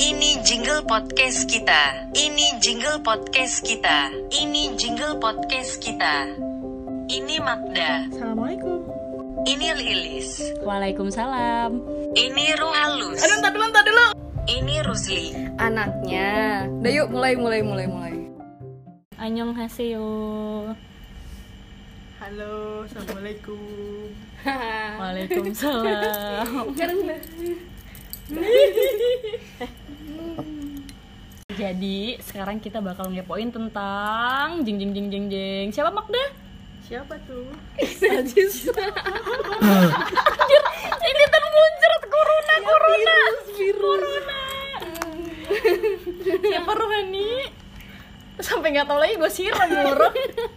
Ini jingle podcast kita. Ini jingle podcast kita. Ini jingle podcast kita. Ini Magda. Assalamualaikum. Ini Lilis. Waalaikumsalam. Ini Ruhalus. Aduh, entar dulu, entar dulu. Ini Rusli. Anaknya. Udah yuk, mulai, mulai, mulai, mulai. Anyong haseyo. Halo, assalamualaikum. Waalaikumsalam. Jadi sekarang kita bakal ngepoin tentang jing jing jing jing jing. Siapa Magda? Siapa tuh? Najis. Ini termuncrat corona corona. Corona. Siapa Rohani? Sampai nggak tahu lagi gue siram murah.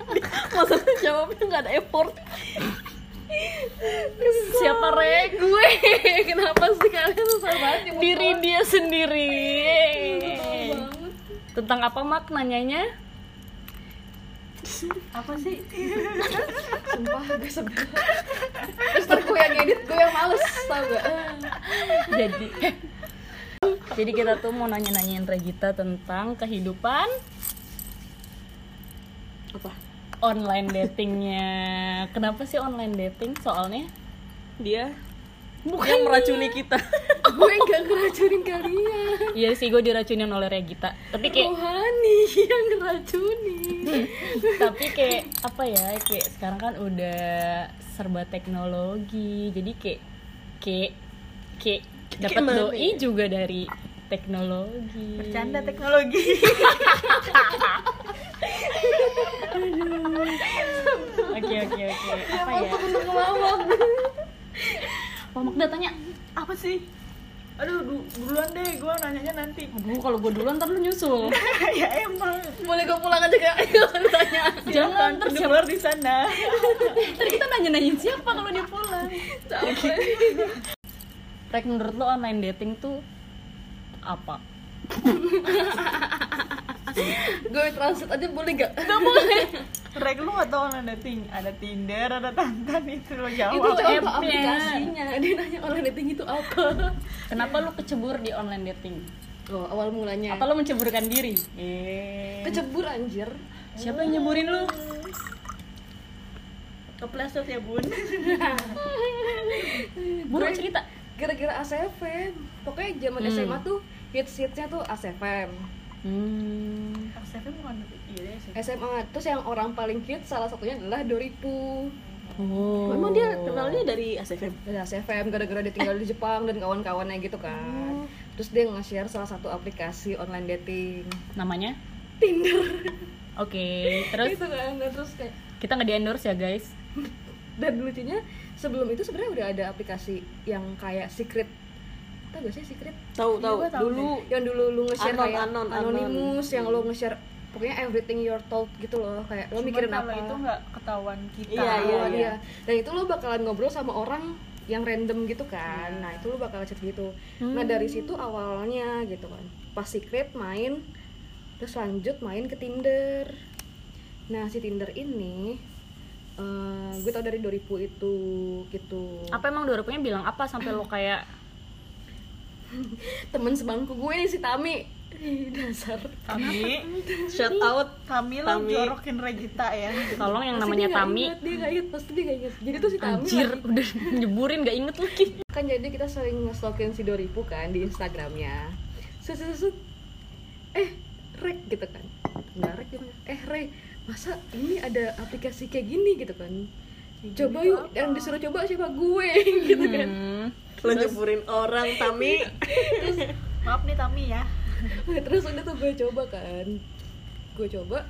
Maksudnya jawabnya nggak ada effort. Siapa Re? Gue. Kenapa sih kalian susah banget nyebut Diri orang? dia sendiri. Tentang apa mak nanyanya? Apa sih? Sumpah, gue sebel. Terus gue yang edit, gue yang males, tau gak? Jadi Jadi kita tuh mau nanya-nanyain Regita tentang kehidupan Apa? Online datingnya. Kenapa sih online dating? Soalnya dia bukan yang meracuni kita gue gak ngeracunin kalian. Iya sih gue diracunin oleh Regita. Tapi kayak Rohani yang ngeracunin. tapi kayak apa ya? Kayak sekarang kan udah serba teknologi. Jadi kayak kayak kayak dapat doi ya? juga dari teknologi. bercanda teknologi Oke oke oke. Apa ya? Untuk ngelawak. Pak Magda tanya. apa sih aduh du- duluan deh gue nanyanya nanti Aduh kalau gue duluan ntar lu nyusul. ya emang Boleh gue pulang aja? Ayo tanya. Jangan ntar di siapa luar di sana Tadi kita nanya-nanyain siapa kalau dia pulang. Capek. Rek menurut lo online dating tuh apa? gue transit aja boleh gak? Gak boleh Rek lu gak tau online dating Ada Tinder, ada Tantan itu lo itu jawab apa app-nya. aplikasinya? Dia nanya online dating itu apa? Kenapa lu kecebur di online dating? Oh, awal mulanya. Apa lu menceburkan diri? Eh. Kecebur anjir. Siapa yang nyeburin lu? Kepleset ya bun Buru Gue- cerita. Gara-gara ACFM. Pokoknya zaman Hmm. SMA tuh hits-hitsnya tuh ACFM. Hmm. Bukan Iya sih SMA terus yang orang paling hits salah satunya adalah Doripu. Oh. Memang dia kenalnya dari ACV Dari ACFM gara-gara dia tinggal di Jepang dan kawan-kawannya gitu kan. Terus dia nge-share salah satu aplikasi online dating. namanya? Tinder. Oke, terus gitu kan. Dan terus kayak kita nggak di endorse ya guys. dan lucunya sebelum itu sebenarnya udah ada aplikasi yang kayak secret tau gak sih secret? Tahu tahu. dulu yang dulu lu nge-share Anon, kayak anon, anon. anonymous yang lo nge-share pokoknya everything you're told gitu loh. Kayak lo mikirin kalau apa. itu nggak ketahuan kita. Iya, iya, Oh, iya. dan itu lo bakalan ngobrol sama orang yang random gitu kan. Nah itu lo bakal chat gitu. Nah dari situ awalnya gitu kan. Pas secret main terus lanjut main ke Tinder. Nah si Tinder ini eh, gue tau dari 2000 itu gitu. Apa emang Dora punya bilang apa sampai lo kayak temen sebangku gue nih si Tami. Dasar. Tami? Shout out Tami lo Tami. jorokin Regita ya. Tolong yang Pasti namanya Tami. inget, dia gak inget pasti dia gak inget jadi tuh si Tami anjir lagi- udah nyeburin gak inget lagi. Kan jadi kita sering nge-stalkin si Doripu kan di Instagramnya. Set, set, set. eh rek gitu kan. Nggak rek gimana? Eh re masa ini ada aplikasi kayak gini gitu kan coba yuk yang disuruh coba siapa? Gue gitu kan. Hmm. lo nyeburin orang Tami. Maaf nih Tami ya. Terus udah tuh gue coba kan. Gue coba.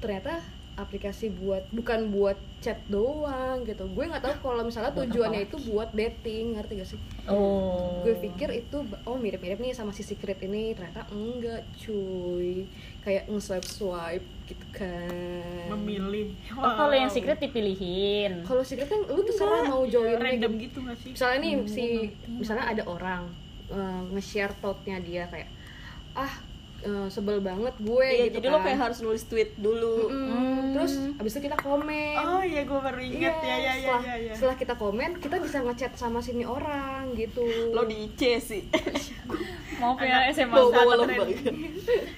Ternyata aplikasi buat bukan buat chat doang gitu. Gue nggak tahu kalau misalnya tujuannya itu buat dating ngerti gak sih? Oh. gue pikir itu oh mirip-mirip nih sama si secret ini. Ternyata enggak cuy. Kayak nge-swipe swipe gitu kan. Memilih. Oh, kalau yang secret dipilihin. kalau secret kan lu terserah mau join random gitu. gitu gak sih? Misalnya nih si misalnya ada orang eh, nge-share thought-nya dia kayak ah eh, sebel banget gue Iya, gitu jadi lo kan. kayak harus nulis tweet dulu. Mm, terus abis itu kita komen oh iya gue baru inget ya ya ya setelah, ya, ya. setelah kita komen kita bisa ngechat sama sini orang gitu Lo di IC sih. maaf ya SMA gue.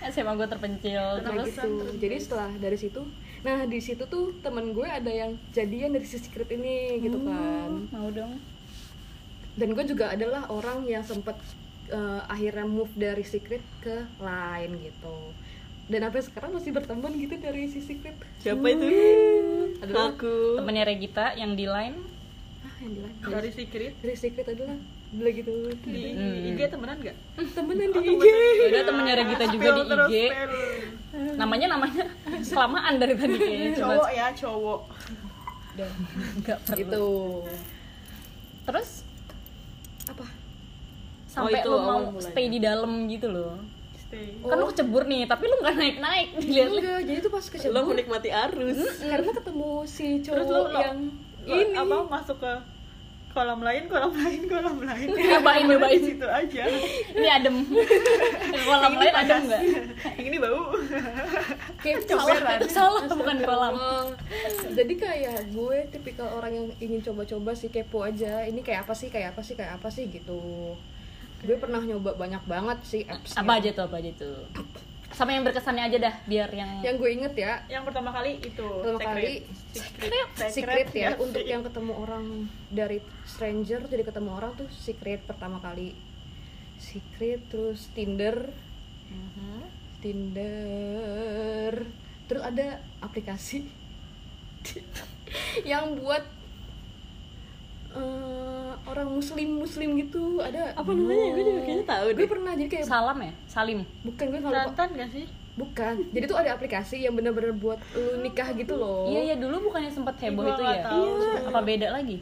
SMA gue terpencil nah terus gitu jadi setelah dari situ nah di situ tuh temen gue ada yang jadian dari si secret ini gitu kan mau dong dan gue juga adalah orang yang sempet eh, akhirnya move dari secret ke lain gitu. Dan sampai sekarang masih berteman gitu dari si secret. Siapa itu? adalah Aku. temennya Regita yang di line. Ah yang di lain dari secret. Dari secret adalah. Adalah gitu. Di Hmm. IG temenan gak? temenan di IG udah temennya Regita juga di IG namanya namanya kelamaan dari tadi kayaknya coba. Cowok ya cowok. Dan nggak perlu. Gitu. Terus? apa sampai itu lo awal mau mulanya. stay di dalam gitu loh. Stay. Kan lo kecebur nih tapi lo nggak naik naik dilihat enggak jadi tuh pas kecebur. Menikmati arus. karena ketemu si terus cowok lu lo, yang lo ini. apa masuk ke kolam lain kolam lain kolam lain. Nyobain, nyobain. di situ aja. Ini adem. Kolam lain adem nggak? Yang ini bau. Kayak salah. Salah bukan kolam. Oh, jadi kayak gue tipikal orang yang ingin coba-coba sih kepo aja. Ini kayak apa sih kayak apa sih kayak apa sih gitu gue pernah nyoba banyak banget sih apps apa aja tuh apa aja tuh? Sama yang berkesannya aja dah biar yang yang gue inget ya. Yang pertama kali itu Pertama secret. kali, secret? Secret ya nggak untuk yang ketemu orang dari stranger jadi ketemu orang tuh secret pertama kali. Secret terus tinder. Tinder. Terus ada aplikasi yang buat eh, orang muslim muslim gitu ada Apa namanya? Gue juga kayaknya tahu gue deh. pernah jadi kayak salam ya salim bukan gue Rantan gak sih? bukan jadi tuh ada aplikasi yang bener-bener buat lu nikah gitu loh iya iya dulu bukannya sempat heboh itu ya tahu. Iya. apa beda lagi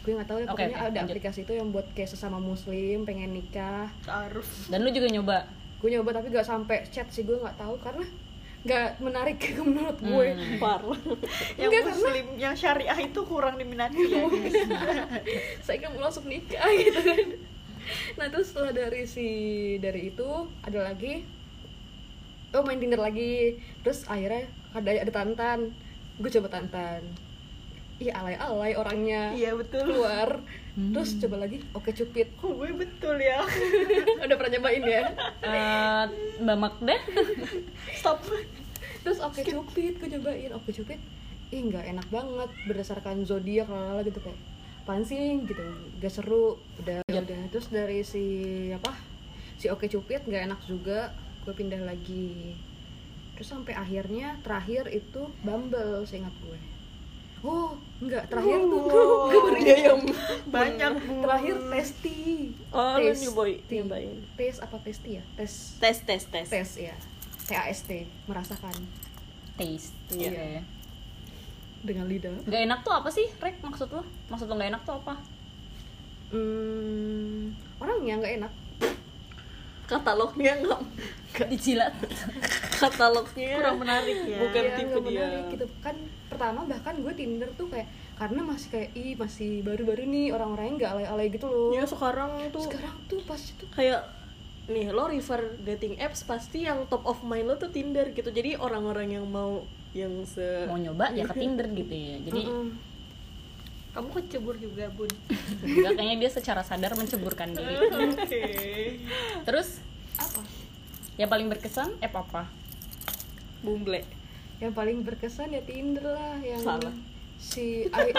gue nggak tahu ya pokoknya oke, ada lanjut. aplikasi itu yang buat kayak sesama muslim pengen nikah Taruh dan lu juga nyoba gue nyoba tapi gak sampai chat sih gue nggak tahu karena nggak menarik menurut gue. Hmm. Parah. yang Enggak, karena- muslim yang syariah itu kurang diminati ya. Guys saya kan mau langsung nikah gitu kan. Nah terus setelah dari si dari itu ada lagi. Oh main tinder lagi. Terus akhirnya ada ada tantan. Gue coba tantan. Iya alay alay orangnya. Iya betul. Keluar terus coba lagi. Oke cupid oh gue betul ya. Udah pernah nyobain ya? Eh, mbak Magda stop. Terus oke cupid gue cobain oke cupid ih nggak enak banget berdasarkan zodiak lalala gitu kayak sih gitu. Gak seru. Udah udah. Terus dari si apa? Si oke cupid nggak enak juga. Gue pindah lagi. Terus sampai akhirnya terakhir itu Bumble seingat gue oh enggak terakhir tuh. Gue baru Dia yang banyak. terakhir testi. Oh, lu Tes- nyobain, ti- nyobain. tes apa testi ya? Tes. Tes tes tes. tes ya TAST merasakan. Taste Iya. Oke. dengan lidah. Nggak enak tuh apa sih Rek? Maksud lo maksud lo nggak enak tuh apa? Hmm, orangnya nggak enak Katalognya nggak dijilat. Katalognya kurang menarik ya. Bukan Iya, tipe nggak dia. menarik gitu. Kan pertama bahkan gue tinder tuh kayak karena masih kayak ih masih baru-baru nih orang-orangnya nggak alay-alay gitu loh. Ya sekarang tuh. Sekarang tuh pas itu kayak nih lo refer dating apps pasti yang top of mind lo tuh Tinder gitu. Jadi orang-orang yang mau yang se mau nyoba ya ke Tinder gitu ya. Jadi Mm-mm. Kamu kecebur juga bun? Enggak kayaknya dia secara sadar menceburkan diri. Oke. Terus? Apa? Yang paling berkesan app apa? Bumble. yang paling berkesan ya tinder lah yang Salah. si akhir-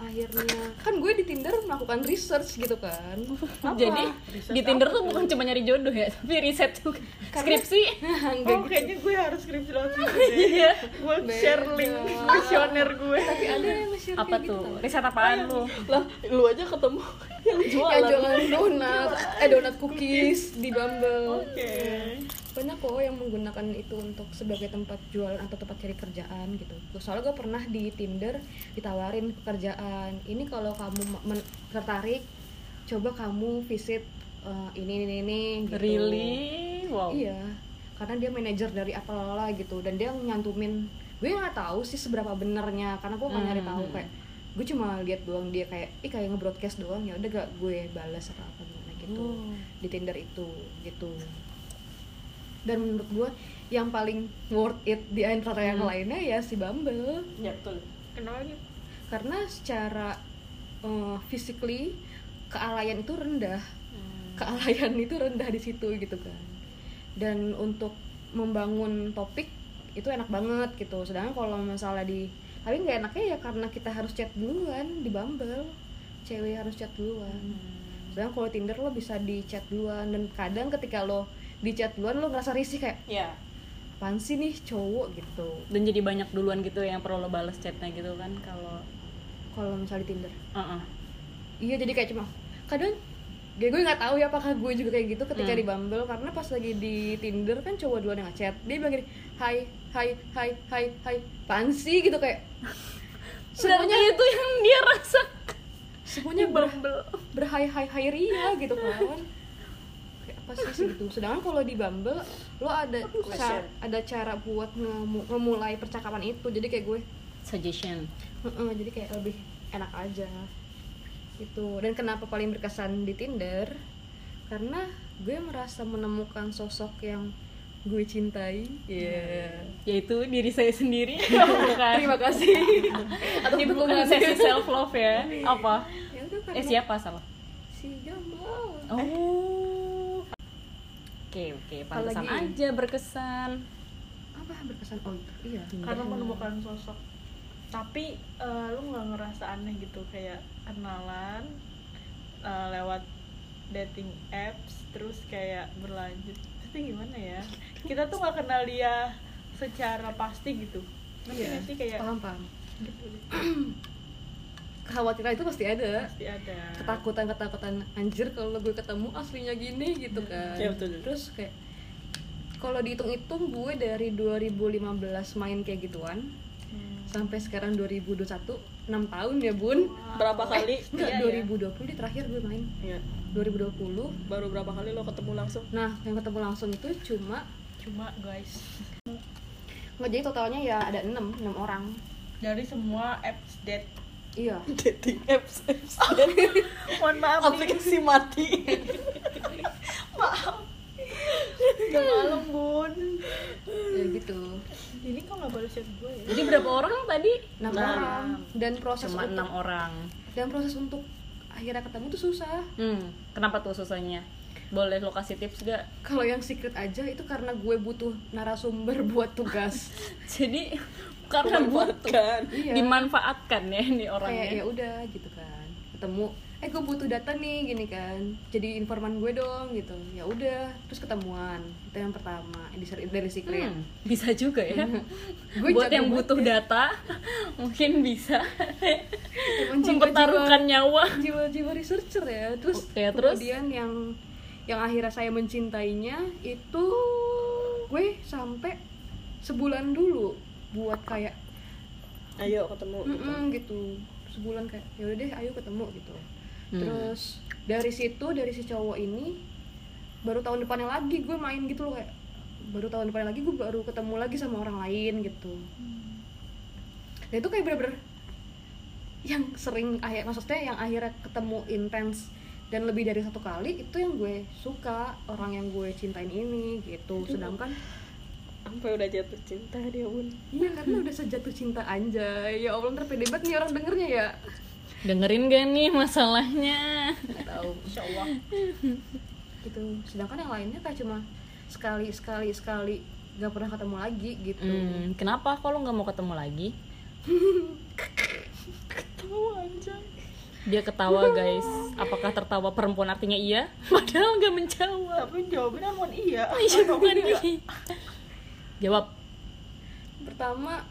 akhirnya. Kan gue di tinder melakukan research gitu kan. Jadi di Tinder tuh bukan cuma nyari jodoh ya tapi riset juga. Skripsi. Enggak oh gitu. kayaknya gue harus skripsi situ deh iya. Gue share link kuesioner gue. Tapi ada yang nge-share apa gitu tuh? Tau. riset apaan lu? Lah, lu aja ketemu yang jualan. yang jualan donat. Eh donat cookies di Bumble. Oke banyak kok yang menggunakan itu untuk sebagai tempat jualan atau tempat cari kerjaan gitu. Soalnya gue pernah di Tinder ditawarin pekerjaan ini kalau kamu men- tertarik coba kamu visit eh, ini ini ini gitu. Really? Wow. Iya. Karena dia manajer dari apalah gitu dan dia nyantumin. Gue nggak tahu sih seberapa benernya karena gue nggak nyari tahu Hmm. kayak gue cuma lihat doang dia kayak ih kayak nge-broadcast doang ya udah gak gue balas atau apa gimana gitu. Oh. di Tinder itu gitu dan menurut gue yang paling worth it di antara yang Hmm. lainnya ya si Bumble. Ya betul. Kenapa gitu karena secara uh, physically kealayan itu rendah. Kealayan itu rendah di situ gitu kan. Dan untuk membangun topik itu enak banget gitu. Sedangkan kalau misalnya di tapi nggak enaknya ya karena kita harus chat duluan di Bumble. Cewek harus chat duluan. Sedangkan kalau Tinder lo bisa di chat duluan. Dan kadang ketika lo di chat duluan lo ngerasa risih kayak ya apaan sih nih cowok gitu. Dan jadi banyak duluan gitu yang perlu lo balas chatnya gitu kan kalau kalau misalnya di Tinder. Uh-uh. Iya jadi kayak cuma kadang gue gue nggak tahu ya apakah gue juga kayak gitu ketika Hmm. di Bumble karena pas lagi di Tinder kan cowok duluan yang ngechat. Dia bilang gini hai hai hai hai hai pansi gitu kayak. Semuanya itu yang dia rasa semuanya ber, berhai hai hai ria gitu kan apa sih gitu sedangkan kalau di Bumble lo ada ca- ada cara buat memulai percakapan itu. Jadi kayak gue suggestion. Heeh, jadi kayak lebih enak aja. Gitu. Dan kenapa paling berkesan di Tinder? Karena gue merasa menemukan sosok yang gue cintai. Ya yaitu diri saya sendiri. Bukan. Terima kasih. Atau ini bukan sesi self love ya apa? Ya eh siapa salah? si Jamal oh oke oke pantesan Apalagi? aja berkesan. Apa berkesan? Oh iya. Karena menemukan sosok. Tapi eh, lu nggak ngerasa aneh gitu kayak kenalan eh, lewat dating apps terus kayak berlanjut. Itu gimana ya? Kita tuh nggak kenal dia secara pasti gitu. Nanti Iya. nanti kayak paham paham. Gitu kekhawatiran itu pasti ada. Pasti ada. Ketakutan ketakutan anjir kalau gue ketemu aslinya gini gitu kan. Ya, betul. terus kayak kalau dihitung-hitung gue dari 2015 main kayak gituan Hmm. sampai sekarang 2021 6 tahun ya bun. Berapa kali? Enggak Iya, 2020 di terakhir gue main. Ya 2020 baru berapa kali lo ketemu langsung? Nah yang ketemu langsung itu cuma cuma guys. Nggak jadi totalnya ya ada 6 6 orang. Dari semua apps date iya. Dating apps apps. Mohon maaf nih. Aplikasi mati. Maaf. Udah malam bun. Ya gitu. Ini kok nggak balas chat gue ya? Jadi berapa orang tadi? 6 Nah, orang. Dan proses cuma untuk enam orang. dan proses untuk akhirnya ketemu tuh susah. Hmm. Kenapa tuh susahnya? Boleh lo kasih tips gak kalau yang secret aja itu karena gue butuh narasumber buat tugas. Jadi karena butuh kan iya. Dimanfaatkan ya ini kayak ya orangnya udah gitu kan. Ketemu eh gue butuh data nih gini kan. Jadi informan gue dong gitu. Ya udah terus ketemuan. Itu yang pertama dari dari secret. Hmm, bisa juga ya. Gue buat yang butuh ya. data mungkin bisa. Mempertaruhkan nyawa. jiwa-jiwa researcher ya. Terus Oke, terus? kemudian yang yang akhirnya saya mencintainya itu gue sampai sebulan dulu buat kayak ayo ketemu "Mm-mm," gitu. Sebulan kayak ya udah deh ayo ketemu gitu. Hmm. terus dari situ dari si cowok ini baru tahun depannya lagi gue main gitu loh kayak baru tahun depannya lagi gue baru ketemu lagi sama orang lain gitu. Dan itu kayak bener-bener yang sering akhir maksudnya yang akhirnya ketemu intens dan lebih dari satu kali itu yang gue suka orang yang gue cintain ini gitu. Sedangkan sampai udah jatuh cinta dia bun. Iya karena udah sejatuh cinta anjay. Ya allah ntar pede banget nih orang dengernya ya. Dengerin gak nih masalahnya? Nggak tahu insya Allah. Gitu. Sedangkan yang lainnya kayak cuma sekali sekali sekali nggak pernah ketemu lagi gitu. Hmm, kenapa kok lo nggak mau ketemu lagi? Tahu aja dia ketawa guys. Apakah tertawa perempuan artinya iya? Padahal nggak menjawab. Tapi jawabannya mau iya. Iya, bukan iya. Jawab. Pertama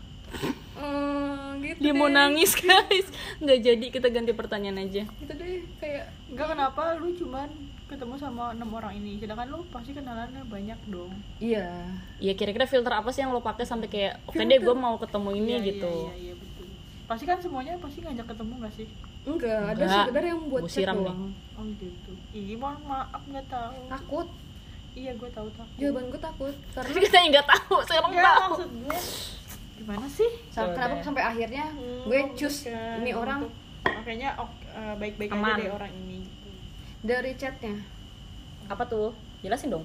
mm, gitu dia mau deh. nangis guys. Nggak jadi kita ganti pertanyaan aja. Gitu deh kayak Enggak kenapa? Lu cuman ketemu sama enam orang ini. Sedangkan lu pasti kenalannya banyak dong. Iya. Ya kira-kira filter apa sih yang lo pakai sampai kayak oke deh gue mau ketemu ini Iya, gitu. iya, iya, iya, betul. Pasti kan semuanya pasti ngajak ketemu gak sih? Enggak ada Enggak. sekedar yang buat nih. doang. Oh gitu. Iya mohon maaf nggak tahu. Takut iya gue tahu takut. Jawaban gue takut karena tapi kita nggak tahu sekarang ya tahu. maksud gue. Gimana sih? Sa- Yaudah. kenapa sampai akhirnya gue choose Bukan, ini orang. Makanya ok- eh, baik-baik aja deh orang ini. Gitu. dari chatnya. Apa tuh? Jelasin dong.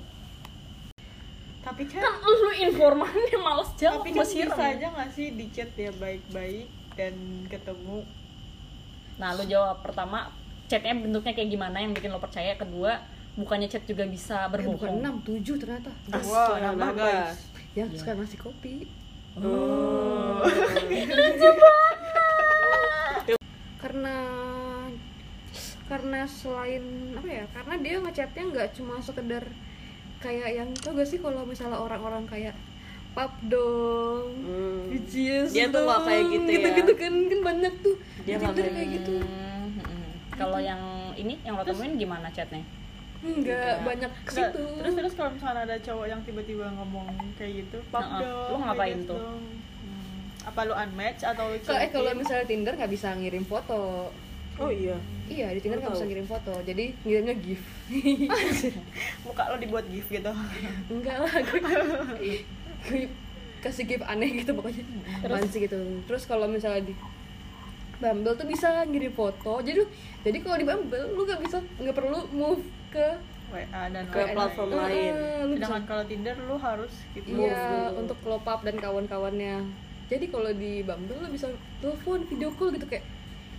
Tapi kan kan lu informannya males jawab tapi kan masih bisa aja nggak sih di chat ya baik-baik dan ketemu? Nah lu jawab. Pertama chatnya bentuknya kayak gimana yang bikin lo percaya? Kedua bukannya chat juga bisa eh, bukan berbohong? enam tujuh ternyata. Wow nambah guys. ya Iya. sekarang nasi kopi. Oh. karena karena selain apa ya karena dia ngechatnya nggak cuma sekedar kayak yang tau gak sih kalau misalnya orang-orang kayak pap dong Hmm. Bitches Dia tuh kayak gitu ya. gitu kan kan banyak tuh Dia Tinder kayak gitu. Hmm, hmm, kalau yang ini yang lo temuin gimana chatnya nggak banyak ke situ. terus terus kalau misalnya ada cowok yang tiba-tiba ngomong kayak gitu pap Nah, dong lu ngapain request tuh? dong. Hmm, apa lu unmatch atau lu kalau eh kalau misalnya Tinder nggak bisa ngirim foto. Oh iya? Iya di Tinder nggak bisa ngirim foto. Jadi ngirimnya gif. Muka lo dibuat gif gitu? Enggak lah gue, gue kasih gif aneh gitu pokoknya. Terus? Sih gitu. Terus kalau misalnya di Bumble tuh bisa ngirim foto jadi jadi kalau di Bumble lu nggak bisa nggak perlu move ke WA dan Ke lain-lain. platform Eh, lain. bisa sedangkan kalau Tinder lu harus gitu iya dulu. untuk club up dan kawan-kawannya jadi kalau di Bumble lu bisa telepon video call gitu kayak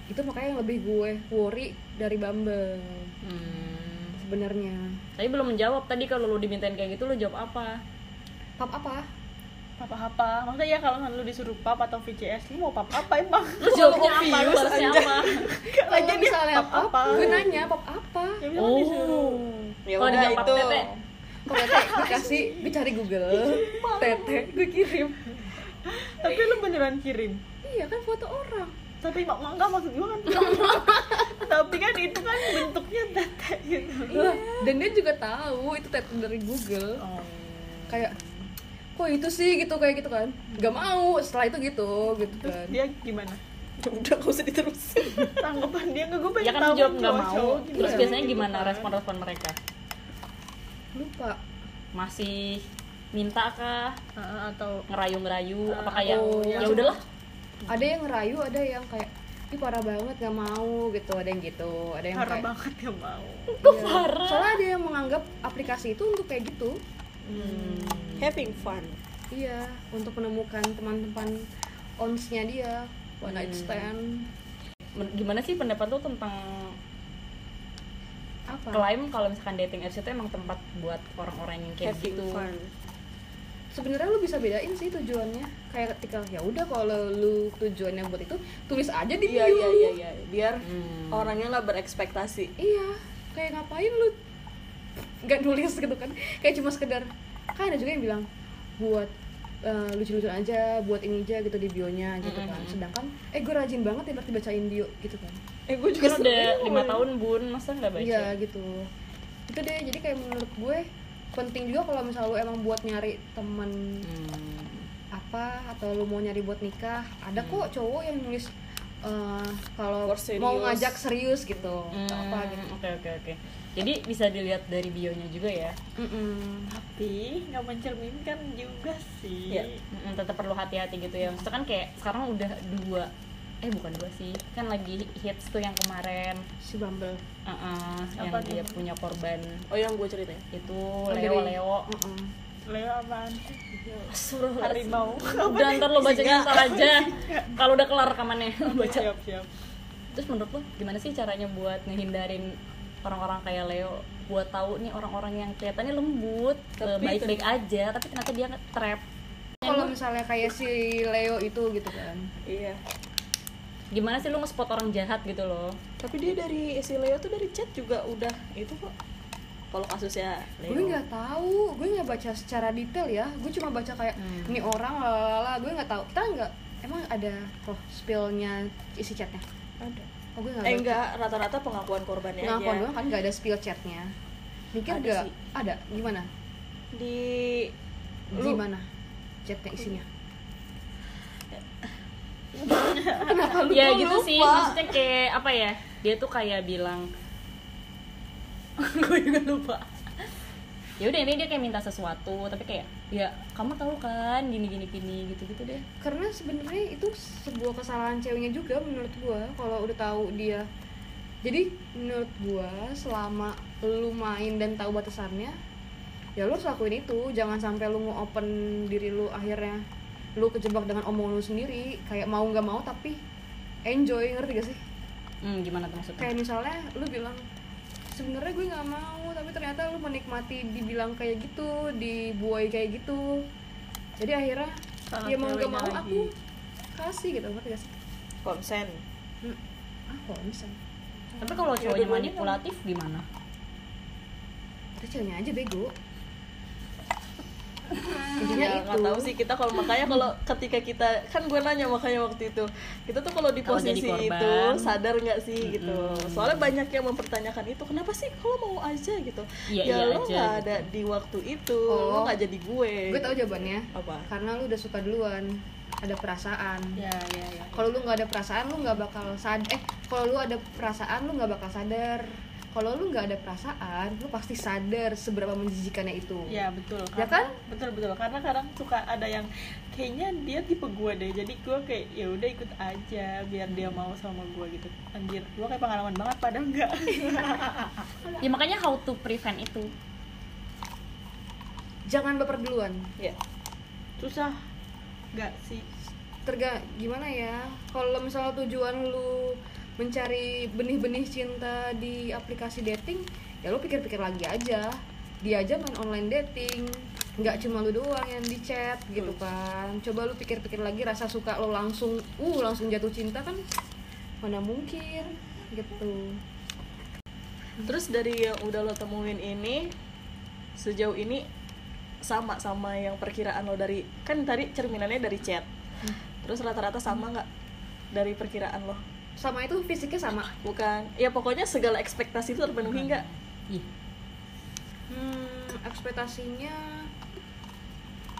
itu makanya yang lebih gue worry dari Bumble hmm. sebenarnya tapi belum menjawab tadi kalau lu dimintain kayak gitu lu jawab apa pap apa papa apa maksudnya ya kalau lu disuruh pap atau VCS lu mau pap apa emang? Lu jawabnya apa lu balasnya apa? kalau misalnya pap apa? gue nanya pap apa? Ya bilang disuruh. Ya Kalau dibilang pap itu. tete. kok tete gue kasih gue cari Google. Tete gue kirim. Tapi lu beneran kirim? Iya kan foto orang. Tapi mak mak enggak maksud gue kan. Tapi kan itu kan bentuknya tete gitu. Lah, dan dia juga tahu itu tete dari Google. Oh. kayak kok itu sih gitu kayak gitu kan. Nggak mau setelah itu gitu gitu terus kan. dia gimana? Ya udah gak usah diterusin. Tanggapan dia nggak gue pengen ya kan tahu jawab nggak mau. gimana. Terus Iya. biasanya gitu gimana kan. respon-respon mereka? Lupa. Masih minta kah? Heeh, atau ngerayu-ngerayu? Apa Ah, kayak oh, ya iya. udahlah. Ada yang ngerayu ada yang kayak ih parah banget nggak mau gitu. Ada yang gitu. Ada yang parah kayak banget ya mau. Iya. soalnya ada yang menganggap aplikasi itu untuk kayak gitu having fun. Iya untuk menemukan teman-teman onsnya dia one night Hmm. stand. Gimana sih pendapat lu tentang apa? klaim kalau misalkan dating apps itu emang tempat buat orang-orang yang kayak having gitu. fun. Sebenarnya lu bisa bedain sih tujuannya. Kayak ketika ya udah kalau lu tujuannya buat itu tulis aja di bio iya iya iya iya. Biar Hmm. orangnya nggak berekspektasi. Iya. Kayak ngapain lu nggak nulis gitu kan. Kayak cuma sekedar kan ada juga yang bilang buat eh, lucu-lucuan aja buat ini aja gitu di bionya gitu kan. Sedangkan eh gue rajin banget ya berarti bacain bio gitu kan. Eh gue juga udah lima ngomongin. tahun bun. Masa nggak baca? Iya gitu. Itu deh. Jadi kayak menurut gue penting juga kalau misalnya lu emang buat nyari temen Hmm. apa atau lu mau nyari buat nikah ada kok cowok yang nulis eh, kalau mau ngajak serius gitu Hmm, atau apa gitu. oke oke oke jadi bisa dilihat dari bionya juga ya? Mm-mm. tapi nggak mencerminkan juga sih. Iya. Mm, tetap perlu hati-hati gitu ya. Maksudnya kan kayak sekarang udah dua eh bukan dua sih. Kan lagi hits tuh yang kemarin. Si Bumble. Uh yang Apa dia punya korban. Oh yang gue ceritain? Itu Oh, Leo dari- Leo. Mm-mm. Leo apaan Suruh harimau. Udah ntar lo bacanya ntar aja. Kalau udah kelar rekamannya baca. siap siap. Terus menurut lo gimana sih caranya buat ngehindarin orang-orang kayak Leo buat tahu nih orang-orang yang kelihatannya lembut eh, baik-baik aja tapi ternyata dia trap kalau misalnya kayak si Leo itu gitu kan. Iya. Gimana sih lu nge-spot orang jahat gitu loh? Tapi dia dari si Leo tuh dari chat juga udah itu kok. Kalau kasusnya Leo. Gue nggak tahu gue nggak baca secara detail ya. Gue cuma baca kayak Hmm. ini orang lalala gue nggak tahu. Kita nggak? Emang ada oh spillnya isi chatnya? Ada oh gue nggak eh enggak rata-rata pengakuan korbannya ngakuan aja. doang kan nggak ada spill chatnya. Mikir Ada nggak? sih. ada. Gimana? Di lu gimana chatnya isinya. Ya gitu sih. Maksudnya kayak apa ya? Dia tuh kayak bilang gue juga lupa. Ya udah ini dia kayak minta sesuatu tapi kayak ya kamu tahu kan gini gini gini gitu gitu deh. Karena sebenarnya itu sebuah kesalahan ceweknya juga menurut gua kalau udah tahu dia. Jadi menurut gua selama lu main dan tahu batasannya ya lu harus lakuin itu. Jangan sampai lu nge-open diri lu akhirnya lu kejebak dengan omongan lu sendiri. Kayak mau nggak mau tapi enjoy ngerti gak sih? Hmm, gimana tuh maksudnya? Kayak misalnya lu bilang sebenarnya gue nggak mau tapi ternyata lu menikmati dibilang kayak gitu dibuai kayak gitu. Jadi akhirnya Salah ya mau nggak mau lagi. aku kasih gitu ngerti gak sih? Konsen. Hmm. ah konsen. Tapi kalau Ya, cowoknya manipulatif gimana? Itu ceweknya aja bego Ya intinya nggak itu. tahu sih. Kita kalau makanya kalau ketika kita kan gue nanya makanya waktu itu kita tuh kalau di jadi posisi itu sadar nggak sih gitu. Mm-mm. soalnya banyak yang mempertanyakan itu kenapa sih kalau mau aja? gitu. Iya, ya iya lo aja, nggak gitu. ada di waktu itu Oh. lo nggak jadi gue. Gue tahu jawabannya. Apa? Karena lu udah suka duluan ada perasaan. Ya ya ya kalau lu nggak ada perasaan lu nggak bakal sad eh kalau lu ada perasaan lu nggak bakal sadar kalau lu nggak ada perasaan lu pasti sadar seberapa menjijikannya itu. Ya betul. Ya kan? betul betul. Karena kadang suka ada yang kayaknya dia tipe gue deh. Jadi gue kayak ya udah ikut aja biar dia mau sama gue gitu. Anjir gue kayak pengalaman banget padahal enggak ya makanya how to prevent itu. Jangan baper duluan. Ya susah. Nggak sih. Terga gimana ya? Kalau misalnya tujuan lu mencari benih-benih cinta di aplikasi dating ya lu pikir-pikir lagi aja. Dia aja main online dating nggak cuma lu doang yang di chat gitu kan. Coba lu pikir-pikir lagi rasa suka lo langsung uh langsung jatuh cinta kan mana mungkin gitu. Terus dari yang udah lo temuin ini sejauh ini sama sama yang perkiraan lo dari kan tadi cerminannya dari chat. Terus rata-rata sama nggak dari perkiraan lo sama itu fisiknya sama bukan? Ya pokoknya segala ekspektasi itu terpenuhi nggak? Ih. Hmm, ekspektasinya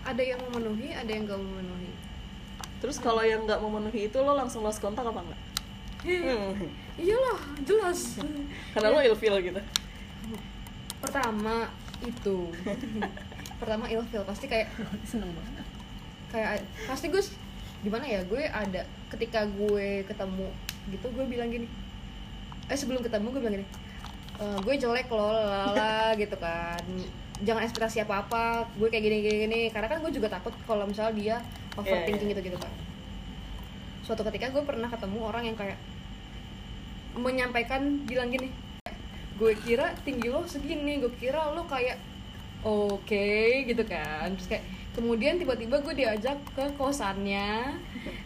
ada yang memenuhi ada yang gak memenuhi. Terus kalau yang nggak memenuhi itu lo langsung lost kontak apa enggak hmm. iyalah jelas. Karena lo ilfeel gitu. Pertama itu. Pertama ilfil pasti kayak seneng banget. kayak pasti gue gimana ya gue ada ketika gue ketemu gitu gue bilang gini. Eh sebelum ketemu gue bilang gini "E, gue jelek loh lala gitu kan. Jangan ekspektasi apa apa gue kayak gini gini gini. Karena kan gue juga takut kalau misalnya dia overthinking gitu gitu kan. Suatu ketika gue pernah ketemu orang yang kayak menyampaikan bilang gini gue kira tinggi lo segini gue kira lo kayak oke gitu kan. Terus kayak kemudian tiba-tiba gue diajak ke kosannya.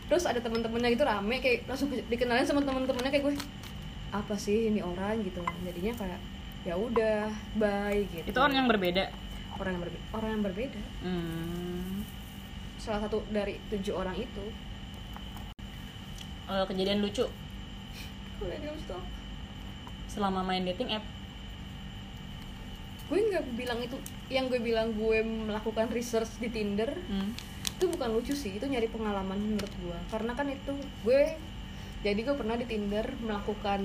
Terus ada teman-temannya gitu rame kayak langsung ke- dikenalin sama teman-temannya kayak gue apa sih ini orang? gitu. Jadinya kayak ya udah bye gitu. Itu orang yang berbeda? Orang yang berbeda orang yang berbeda. Hmm. salah satu dari tujuh orang itu. Eh, kejadian lucu. Selama main dating app gue nggak bilang itu yang gue bilang gue melakukan research di Tinder hmm. itu bukan lucu sih itu nyari pengalaman menurut gue. Karena kan itu gue jadi gue pernah di Tinder melakukan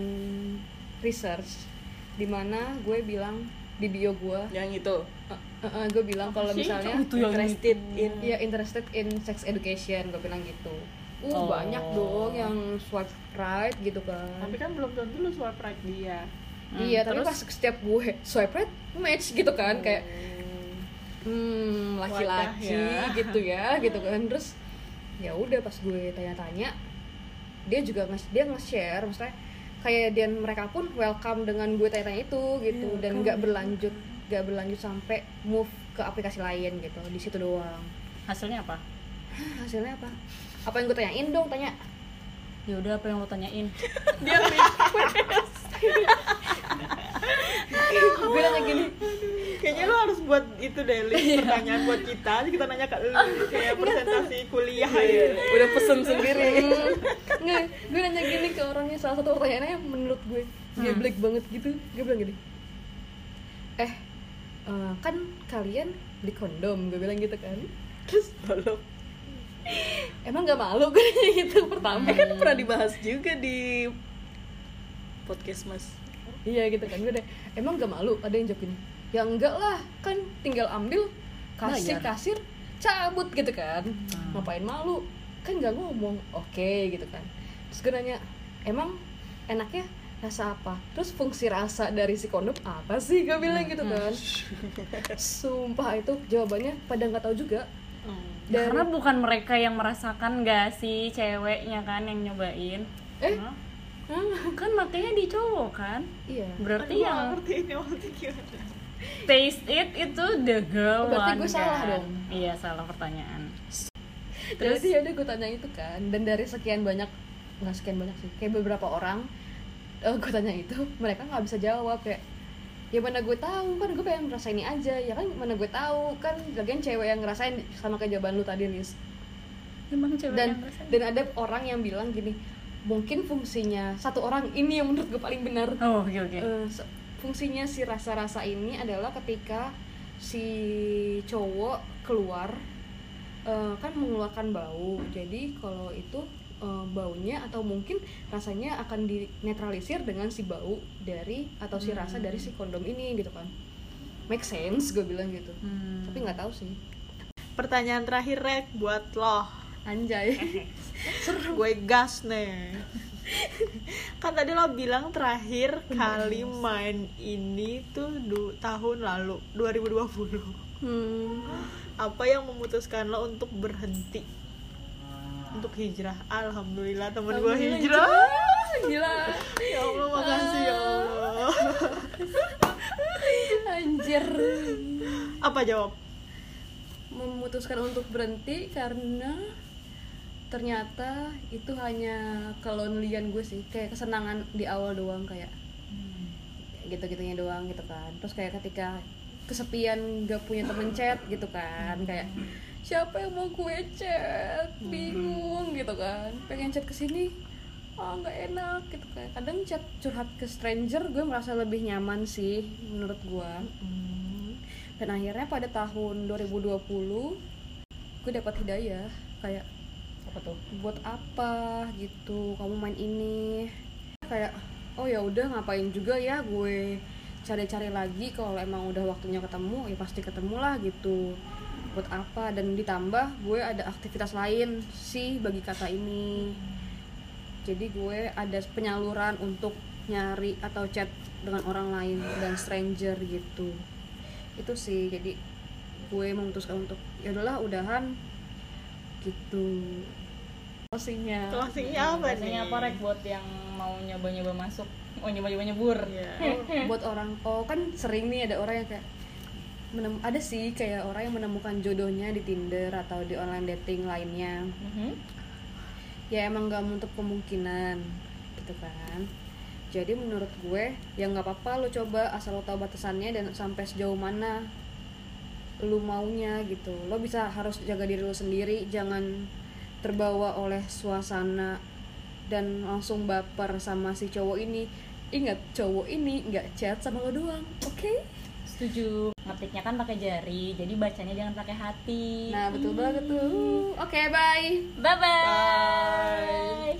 research di mana gue bilang di bio gue. Yang itu? Eh, eh, eh, gue bilang kalau misalnya Itu yang interested in ya interested in sex education gue bilang gitu. Uh Oh. banyak dong yang swipe right gitu kan. Tapi kan belum tentu lu swipe right dia Hmm, iya tapi terus? pas setiap gue swipe right match gitu kan kayak hmm laki-laki ya. gitu ya gitu kan. Terus ya udah pas gue tanya-tanya dia juga nge dia nge-share maksudnya kayak dan mereka pun welcome dengan gue tanya-tanya itu gitu. Iya, dan nggak berlanjut nggak berlanjut sampai move ke aplikasi lain gitu. Di situ doang. Hasilnya apa? Hasilnya apa? Apa yang gue tanyain dong tanya. Ya udah apa yang lo tanyain? Dia gue nanya gini kayaknya lu harus buat itu deh list pertanyaan buat kita. Jadi kita nanya ke lu kayak presentasi kuliah Iya, gitu. udah pesen sendiri. Nggak gue nanya gini ke orangnya salah satu pertanyaannya yang menurut gue. Dia Hmm. black banget gitu. Gue bilang gini eh eh, kan kalian beli kondom. Gue bilang gitu kan. Terus belum emang nggak malu? Gue nanya gitu pertama. Eh kan pernah dibahas juga di podcast mas iya gitu kan. Gue deh. Emang nggak malu ada yang jawab gini ya enggak lah. Kan tinggal ambil kasih Bayar. kasir cabut gitu kan. Hmm. ngapain malu? Kan nggak ngomong. Oke gitu kan. Terus gue nanya emang enaknya rasa apa? Terus fungsi rasa dari si kondom apa sih? Gue bilang gitu kan. Sumpah itu jawabannya pada nggak tahu juga. Ya, karena bukan mereka yang merasakan gak sih ceweknya kan yang nyobain? Eh? Kan makanya di cowok kan? Iya. Berarti Aduh, yang ngerti ini maksudnya gimana. Taste it itu the girl Berarti one gue salah kan? dong. iya salah pertanyaan. Terus? ya udah gue tanya itu kan dan dari sekian banyak nggak sekian banyak sih kayak beberapa orang eh, gue tanya itu mereka nggak bisa jawab kayak ya mana gue tahu kan gue pengen ngerasain ini aja. Ya kan mana gue tahu kan lagian cewek yang ngerasain sama kayak jawaban lu tadi Riz emang cewek dan yang ngerasain? dan ada orang yang bilang gini mungkin fungsinya satu orang ini yang menurut gue paling benar. Oh oke oke. Eh, fungsinya si rasa-rasa ini adalah ketika si cowok keluar eh, kan mengeluarkan bau. Jadi kalau itu eh, baunya atau mungkin rasanya akan dinetralisir dengan si bau dari atau si rasa dari si kondom ini gitu kan. Make sense gue bilang gitu. Hmm. tapi nggak tahu sih. Pertanyaan terakhir rek buat lo anjay. Gue gas nih. Kan tadi lo bilang terakhir kali main ini tuh du- tahun lalu 2020 hmm. apa yang memutuskan lo untuk berhenti? Untuk hijrah? Alhamdulillah temen gue hijrah. Gila. Ya allah makasih ya allah. Anjir. Apa jawab? Memutuskan untuk berhenti karena ternyata itu hanya kelonelian gue sih kayak kesenangan di awal doang kayak gitu gitunya doang gitu kan. Terus kayak ketika kesepian gak punya temen chat gitu kan kayak siapa yang mau gue chat? Bingung gitu kan. Pengen chat ke sini ah nggak enak gitu kan kadang chat curhat ke stranger gue merasa lebih nyaman sih menurut gue dan akhirnya pada tahun 2020 gue dapat hidayah kayak apa tuh buat apa gitu? Kamu main ini. Kayak oh ya udah ngapain juga ya gue cari-cari lagi kalau emang udah waktunya ketemu ya pasti ketemu lah gitu. Buat apa? Dan ditambah gue ada aktivitas lain sih bagi kata ini. Jadi gue ada penyaluran untuk nyari atau chat dengan orang lain dan stranger gitu. Itu sih jadi gue memutuskan untuk ya udahlah udahan gitu. Closingnya. Closingnya apa nih? Biasanya apa rek? Buat yang mau nyoba-nyoba masuk. Mau nyoba-nyoba nyebur. Iya. buat orang oh kan sering nih ada orang yang kayak menem- ada sih kayak orang yang menemukan jodohnya di Tinder atau di online dating lainnya. Mhm. ya emang gak menutup kemungkinan gitu kan. Jadi menurut gue ya nggak apa-apa lo coba asal lo tahu batasannya dan sampai sejauh mana lu maunya gitu. Lo bisa harus jaga diri lo sendiri jangan terbawa oleh suasana dan langsung baper sama si cowok ini. Ingat cowok ini nggak chat sama lo doang oke? Setuju. Ngetiknya kan pakai jari jadi bacanya jangan pakai hati. Nah betul banget tuh. Oke bye. Bye bye Bye.